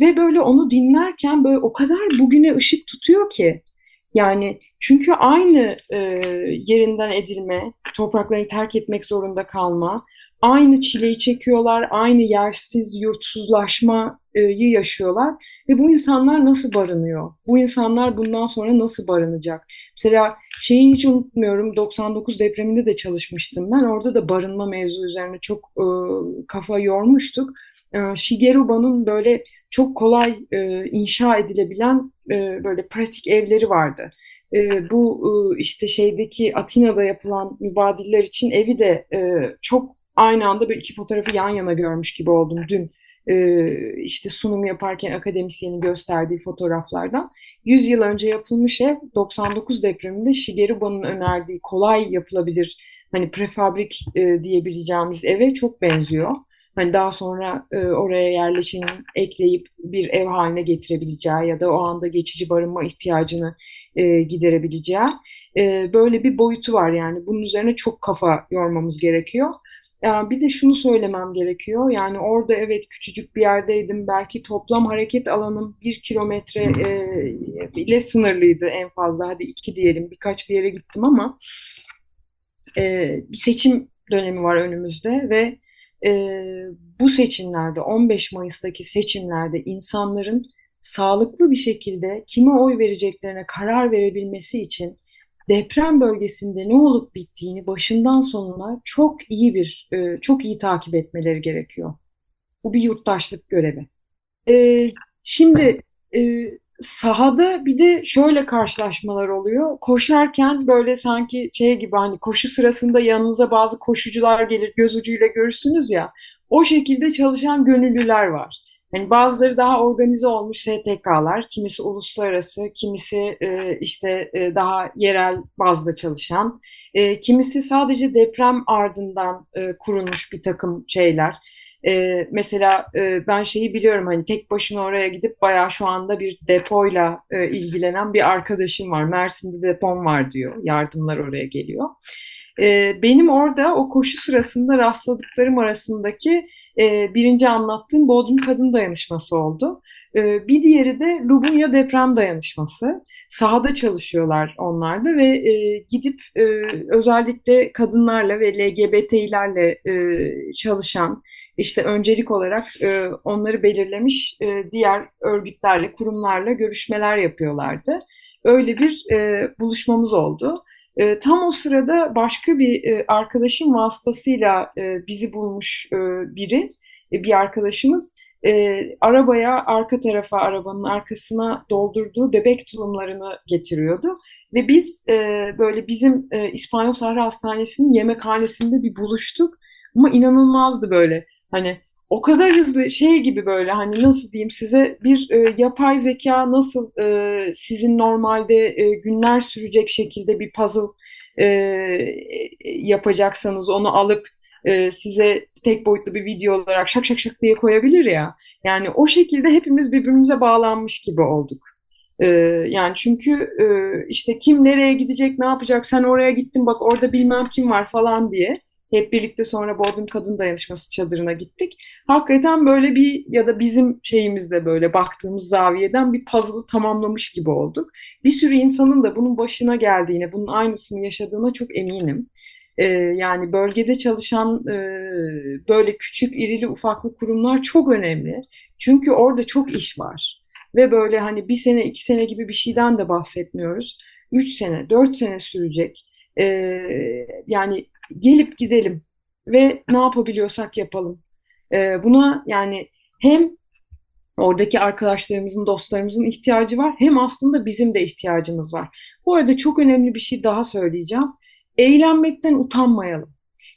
ve böyle onu dinlerken böyle o kadar bugüne ışık tutuyor ki. Yani çünkü aynı e, yerinden edilme, topraklarını terk etmek zorunda kalma, aynı çileyi çekiyorlar, aynı yersiz yurtsuzlaşmayı yaşıyorlar ve bu insanlar nasıl barınıyor? Bu insanlar bundan sonra nasıl barınacak? Mesela şeyi hiç unutmuyorum 99 depreminde de çalışmıştım ben. Orada da barınma mevzu üzerine çok e, kafa yormuştuk. E, Shigeruba'nın böyle çok kolay e, inşa edilebilen e, böyle pratik evleri vardı. E, bu e, işte şeydeki Atina'da yapılan mübadiller için evi de e, çok aynı anda bir iki fotoğrafı yan yana görmüş gibi oldum dün. E, işte sunum yaparken akademisyenin gösterdiği fotoğraflardan. 100 yıl önce yapılmış ev 99 depreminde Shigeruba'nın önerdiği kolay yapılabilir hani prefabrik e, diyebileceğimiz eve çok benziyor. Hani daha sonra e, oraya yerleşenin ekleyip bir ev haline getirebileceği ya da o anda geçici barınma ihtiyacını e, giderebileceği e, böyle bir boyutu var yani. Bunun üzerine çok kafa yormamız gerekiyor. Yani bir de şunu söylemem gerekiyor. Yani orada evet küçücük bir yerdeydim. Belki toplam hareket alanım bir kilometre e, ile sınırlıydı en fazla. Hadi iki diyelim. Birkaç bir yere gittim ama e, bir seçim dönemi var önümüzde ve e, bu seçimlerde 15 Mayıs'taki seçimlerde insanların sağlıklı bir şekilde kime oy vereceklerine karar verebilmesi için deprem bölgesinde ne olup bittiğini başından sonuna çok iyi bir, e, çok iyi takip etmeleri gerekiyor. Bu bir yurttaşlık görevi. E, şimdi e, sahada bir de şöyle karşılaşmalar oluyor. Koşarken böyle sanki şey gibi hani koşu sırasında yanınıza bazı koşucular gelir göz ucuyla görürsünüz ya. O şekilde çalışan gönüllüler var. Yani bazıları daha organize olmuş STK'lar, kimisi uluslararası, kimisi e, işte e, daha yerel bazda çalışan, e, kimisi sadece deprem ardından e, kurulmuş bir takım şeyler. E, mesela e, ben şeyi biliyorum hani tek başına oraya gidip bayağı şu anda bir depoyla e, ilgilenen bir arkadaşım var. Mersin'de depom var diyor. Yardımlar oraya geliyor. E, benim orada o koşu sırasında rastladıklarım arasındaki e, birinci anlattığım Bodrum Kadın Dayanışması oldu. E, bir diğeri de Lubunya Deprem Dayanışması. Sahada çalışıyorlar onlar da ve e, gidip e, özellikle kadınlarla ve LGBT'lerle e, çalışan işte öncelik olarak e, onları belirlemiş e, diğer örgütlerle, kurumlarla görüşmeler yapıyorlardı. Öyle bir e, buluşmamız oldu. E, tam o sırada başka bir e, arkadaşım vasıtasıyla e, bizi bulmuş e, biri, e, bir arkadaşımız e, arabaya arka tarafa arabanın arkasına doldurduğu bebek tulumlarını getiriyordu. Ve biz e, böyle bizim e, İspanyol Sahra Hastanesi'nin yemekhanesinde bir buluştuk. Ama inanılmazdı böyle. Hani o kadar hızlı şey gibi böyle hani nasıl diyeyim size bir e, yapay zeka nasıl e, sizin normalde e, günler sürecek şekilde bir puzzle e, yapacaksanız onu alıp e, size tek boyutlu bir video olarak şak şak şak diye koyabilir ya. Yani o şekilde hepimiz birbirimize bağlanmış gibi olduk. E, yani çünkü e, işte kim nereye gidecek, ne yapacak, sen oraya gittin bak orada bilmem kim var falan diye. Hep birlikte sonra Bodrum Kadın Dayanışması çadırına gittik. Hakikaten böyle bir ya da bizim şeyimizde böyle baktığımız zaviyeden bir puzzle'ı tamamlamış gibi olduk. Bir sürü insanın da bunun başına geldiğine, bunun aynısını yaşadığına çok eminim. Ee, yani bölgede çalışan e, böyle küçük, irili, ufaklı kurumlar çok önemli. Çünkü orada çok iş var. Ve böyle hani bir sene, iki sene gibi bir şeyden de bahsetmiyoruz. Üç sene, dört sene sürecek. Ee, yani gelip gidelim ve ne yapabiliyorsak yapalım. Ee, buna yani hem oradaki arkadaşlarımızın, dostlarımızın ihtiyacı var hem aslında bizim de ihtiyacımız var. Bu arada çok önemli bir şey daha söyleyeceğim. Eğlenmekten utanmayalım.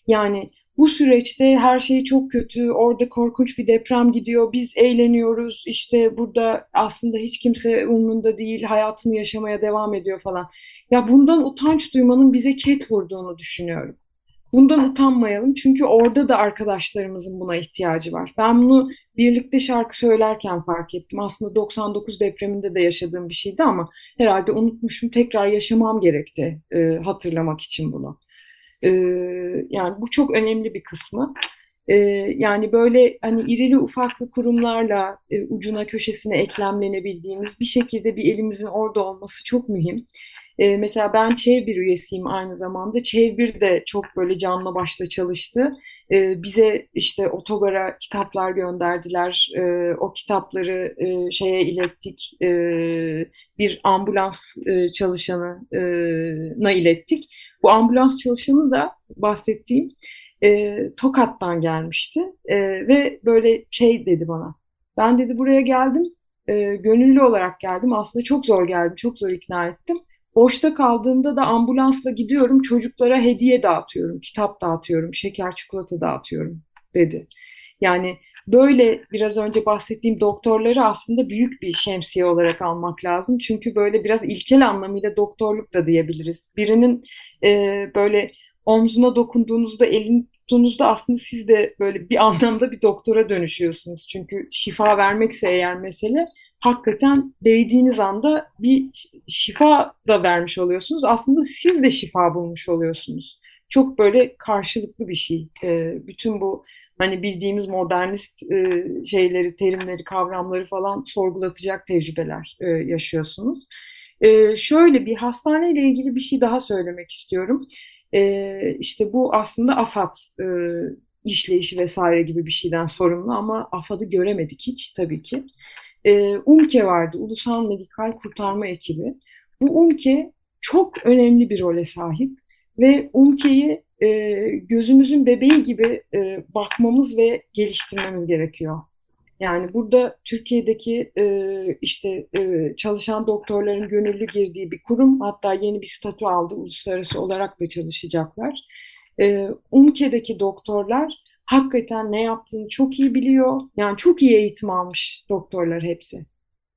Yani bu süreçte her şey çok kötü, orada korkunç bir deprem gidiyor, biz eğleniyoruz, işte burada aslında hiç kimse umrunda değil, hayatını yaşamaya devam ediyor falan. Ya bundan utanç duymanın bize ket vurduğunu düşünüyorum. Bundan utanmayalım çünkü orada da arkadaşlarımızın buna ihtiyacı var. Ben bunu birlikte şarkı söylerken fark ettim. Aslında 99 depreminde de yaşadığım bir şeydi ama herhalde unutmuşum. Tekrar yaşamam gerekti e, hatırlamak için bunu. E, yani bu çok önemli bir kısmı. E, yani böyle hani irili ufaklı kurumlarla e, ucuna köşesine eklemlenebildiğimiz bir şekilde bir elimizin orada olması çok mühim. E, mesela ben ÇEV bir üyesiyim aynı zamanda. ÇEV bir de çok böyle canlı başla çalıştı. E, bize işte otogara kitaplar gönderdiler. E, o kitapları e, şeye ilettik. E, bir ambulans e, çalışanına ilettik. Bu ambulans çalışanı da bahsettiğim e, Tokat'tan gelmişti. E, ve böyle şey dedi bana. Ben dedi buraya geldim. E, gönüllü olarak geldim. Aslında çok zor geldim. Çok zor ikna ettim. Boşta kaldığımda da ambulansla gidiyorum çocuklara hediye dağıtıyorum, kitap dağıtıyorum, şeker çikolata dağıtıyorum dedi. Yani böyle biraz önce bahsettiğim doktorları aslında büyük bir şemsiye olarak almak lazım. Çünkü böyle biraz ilkel anlamıyla doktorluk da diyebiliriz. Birinin e, böyle omzuna dokunduğunuzda, elini tuttuğunuzda aslında siz de böyle bir anlamda bir doktora dönüşüyorsunuz. Çünkü şifa vermekse eğer mesele hakikaten değdiğiniz anda bir şifa da vermiş oluyorsunuz. Aslında siz de şifa bulmuş oluyorsunuz. Çok böyle karşılıklı bir şey. E, bütün bu hani bildiğimiz modernist e, şeyleri, terimleri, kavramları falan sorgulatacak tecrübeler e, yaşıyorsunuz. E, şöyle bir hastaneyle ilgili bir şey daha söylemek istiyorum. E, işte bu aslında AFAD e, işleyişi vesaire gibi bir şeyden sorumlu ama AFAD'ı göremedik hiç tabii ki e, UMKE vardı, Ulusal Medikal Kurtarma Ekibi. Bu UMKE çok önemli bir role sahip ve UMKE'yi e, gözümüzün bebeği gibi e, bakmamız ve geliştirmemiz gerekiyor. Yani burada Türkiye'deki e, işte e, çalışan doktorların gönüllü girdiği bir kurum, hatta yeni bir statü aldı, uluslararası olarak da çalışacaklar. E, UMKE'deki doktorlar hakikaten ne yaptığını çok iyi biliyor. Yani çok iyi eğitim almış doktorlar hepsi.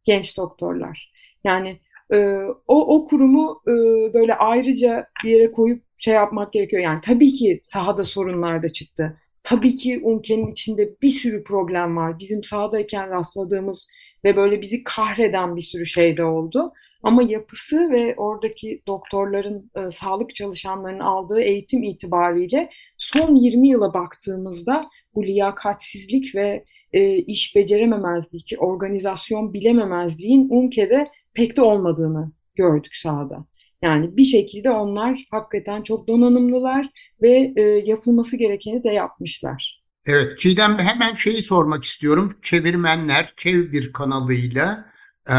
Genç doktorlar. Yani e, o, o kurumu e, böyle ayrıca bir yere koyup şey yapmak gerekiyor. Yani tabii ki sahada sorunlar da çıktı. Tabii ki ülkenin içinde bir sürü problem var. Bizim sahadayken rastladığımız ve böyle bizi kahreden bir sürü şey de oldu. Ama yapısı ve oradaki doktorların, e, sağlık çalışanlarının aldığı eğitim itibariyle son 20 yıla baktığımızda bu liyakatsizlik ve e, iş becerememezlik, organizasyon bilememezliğin UMKE'de pek de olmadığını gördük sahada. Yani bir şekilde onlar hakikaten çok donanımlılar ve e, yapılması gerekeni de yapmışlar. Evet, Çiğdem hemen şeyi sormak istiyorum. Çevirmenler Çev bir kanalıyla e,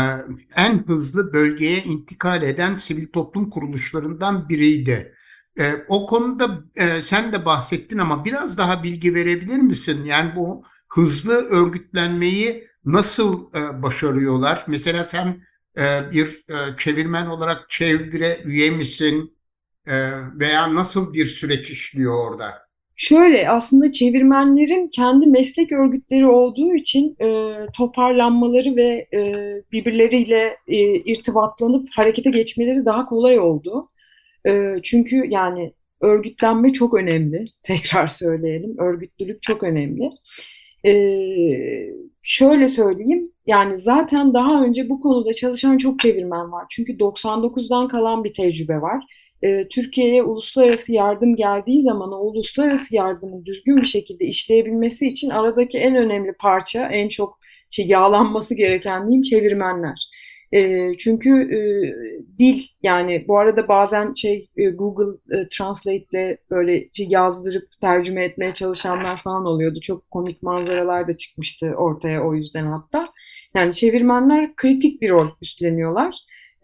en hızlı bölgeye intikal eden sivil toplum kuruluşlarından biriydi. E, o konuda e, sen de bahsettin ama biraz daha bilgi verebilir misin? Yani bu hızlı örgütlenmeyi nasıl e, başarıyorlar? Mesela sen e, bir e, çevirmen olarak çevire üye misin? E, veya nasıl bir süreç işliyor orada? Şöyle aslında çevirmenlerin kendi meslek örgütleri olduğu için e, toparlanmaları ve e, birbirleriyle e, irtibatlanıp harekete geçmeleri daha kolay oldu. E, çünkü yani örgütlenme çok önemli. Tekrar söyleyelim. Örgütlülük çok önemli. E, şöyle söyleyeyim. Yani zaten daha önce bu konuda çalışan çok çevirmen var. Çünkü 99'dan kalan bir tecrübe var. E, Türkiye'ye uluslararası yardım geldiği zaman o uluslararası yardımın düzgün bir şekilde işleyebilmesi için aradaki en önemli parça, en çok şey yağlanması gereken diyeyim çevirmenler. E, çünkü e, dil yani bu arada bazen şey e, Google e, Translate ile böyle şey yazdırıp tercüme etmeye çalışanlar falan oluyordu. Çok komik manzaralar da çıkmıştı ortaya o yüzden hatta. Yani çevirmenler kritik bir rol üstleniyorlar.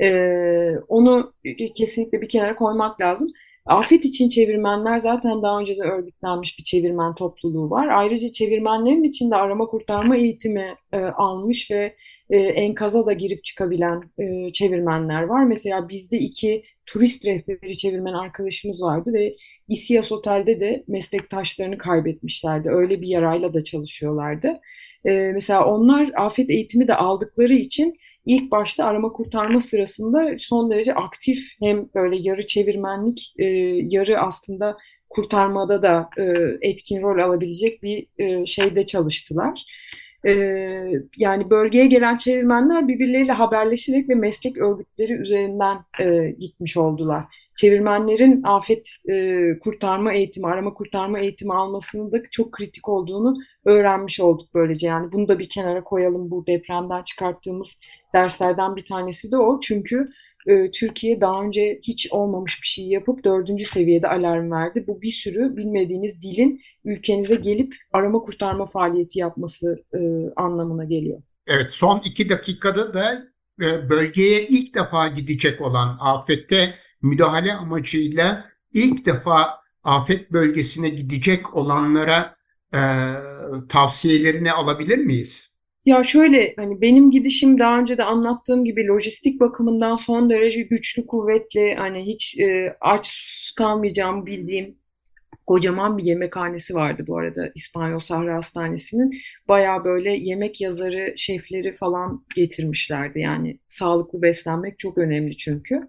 E, onu kesinlikle bir kenara koymak lazım. Afet için çevirmenler zaten daha önce de örgütlenmiş bir çevirmen topluluğu var. Ayrıca çevirmenlerin içinde arama kurtarma eğitimi e, almış ve e, enkaza da girip çıkabilen e, çevirmenler var. Mesela bizde iki turist rehberi çevirmen arkadaşımız vardı ve İSİAS Otel'de de meslektaşlarını kaybetmişlerdi. Öyle bir yarayla da çalışıyorlardı. E, mesela onlar afet eğitimi de aldıkları için ilk başta arama kurtarma sırasında son derece aktif hem böyle yarı çevirmenlik, e, yarı aslında kurtarmada da e, etkin rol alabilecek bir e, şeyde çalıştılar. E, yani bölgeye gelen çevirmenler birbirleriyle haberleşerek ve meslek örgütleri üzerinden e, gitmiş oldular. Çevirmenlerin afet e, kurtarma eğitimi, arama kurtarma eğitimi almasının da çok kritik olduğunu öğrenmiş olduk böylece. Yani bunu da bir kenara koyalım bu depremden çıkarttığımız derslerden bir tanesi de o. Çünkü e, Türkiye daha önce hiç olmamış bir şey yapıp dördüncü seviyede alarm verdi. Bu bir sürü bilmediğiniz dilin ülkenize gelip arama kurtarma faaliyeti yapması e, anlamına geliyor. Evet son iki dakikada da e, bölgeye ilk defa gidecek olan afette müdahale amacıyla ilk defa afet bölgesine gidecek olanlara e, tavsiyelerini alabilir miyiz? Ya şöyle hani benim gidişim daha önce de anlattığım gibi lojistik bakımından son derece güçlü, kuvvetli, hani hiç e, aç kalmayacağım bildiğim kocaman bir yemekhanesi vardı bu arada İspanyol Sahra Hastanesi'nin. Baya böyle yemek yazarı, şefleri falan getirmişlerdi. Yani sağlıklı beslenmek çok önemli çünkü.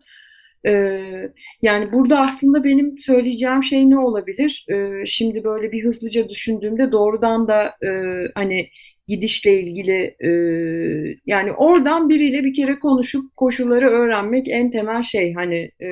Ee, yani burada aslında benim söyleyeceğim şey ne olabilir? Ee, şimdi böyle bir hızlıca düşündüğümde doğrudan da e, hani gidişle ilgili e, yani oradan biriyle bir kere konuşup koşulları öğrenmek en temel şey hani e,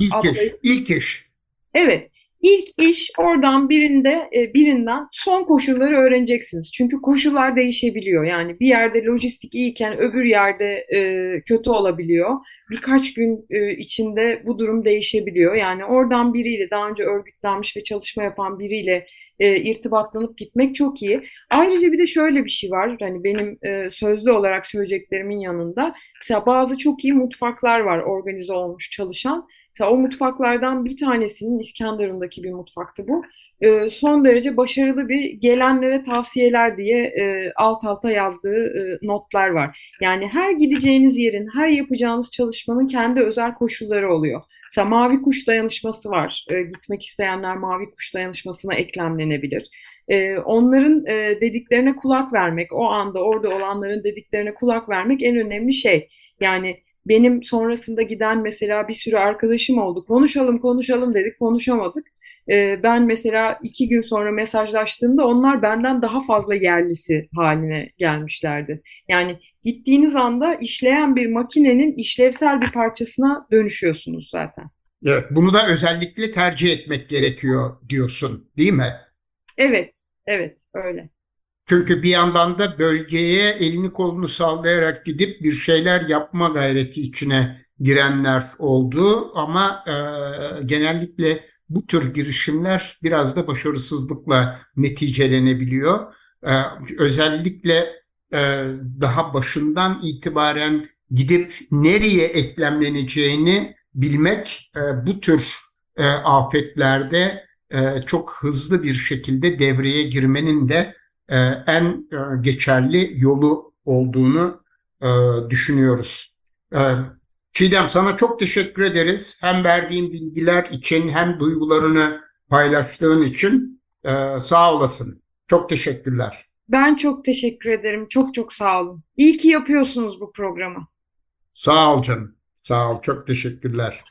ilk atlayıp, iş, ilk iş. Evet. İlk iş oradan birinde e, birinden son koşulları öğreneceksiniz. Çünkü koşullar değişebiliyor. Yani bir yerde lojistik iyiyken öbür yerde e, kötü olabiliyor. Birkaç gün e, içinde bu durum değişebiliyor. Yani oradan biriyle daha önce örgütlenmiş ve çalışma yapan biriyle irtibatlanıp gitmek çok iyi. Ayrıca bir de şöyle bir şey var. Hani benim sözlü olarak söyleyeceklerimin yanında mesela bazı çok iyi mutfaklar var organize olmuş çalışan. Mesela o mutfaklardan bir tanesinin İskenderun'daki bir mutfaktı bu. E, son derece başarılı bir gelenlere tavsiyeler diye e, alt alta yazdığı e, notlar var. Yani her gideceğiniz yerin, her yapacağınız çalışmanın kendi özel koşulları oluyor. Mesela Mavi Kuş Dayanışması var. E, gitmek isteyenler Mavi Kuş Dayanışması'na eklemlenebilir. E, onların e, dediklerine kulak vermek, o anda orada olanların dediklerine kulak vermek en önemli şey. Yani benim sonrasında giden mesela bir sürü arkadaşım oldu. Konuşalım konuşalım dedik konuşamadık. E, ben mesela iki gün sonra mesajlaştığımda onlar benden daha fazla yerlisi haline gelmişlerdi. Yani gittiğiniz anda işleyen bir makinenin işlevsel bir parçasına dönüşüyorsunuz zaten. Evet, bunu da özellikle tercih etmek gerekiyor diyorsun, değil mi? Evet, evet öyle. Çünkü bir yandan da bölgeye elini kolunu sallayarak gidip bir şeyler yapma gayreti içine girenler oldu ama e, genellikle bu tür girişimler biraz da başarısızlıkla neticelenebiliyor. E, özellikle e, daha başından itibaren gidip nereye eklemleneceğini bilmek e, bu tür e, afetlerde e, çok hızlı bir şekilde devreye girmenin de en e, geçerli yolu olduğunu e, düşünüyoruz. E, Çiğdem sana çok teşekkür ederiz. Hem verdiğin bilgiler için hem duygularını paylaştığın için e, sağ olasın. Çok teşekkürler. Ben çok teşekkür ederim. Çok çok sağ olun. İyi ki yapıyorsunuz bu programı. Sağ ol canım. Sağ ol. Çok teşekkürler.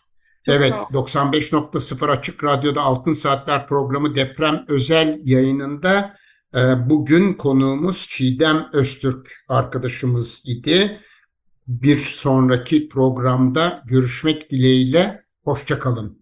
Çok evet, sağ ol. 95.0 Açık Radyo'da Altın Saatler programı deprem özel yayınında e, bugün konuğumuz Çiğdem Öztürk arkadaşımız idi. Bir sonraki programda görüşmek dileğiyle. Hoşçakalın.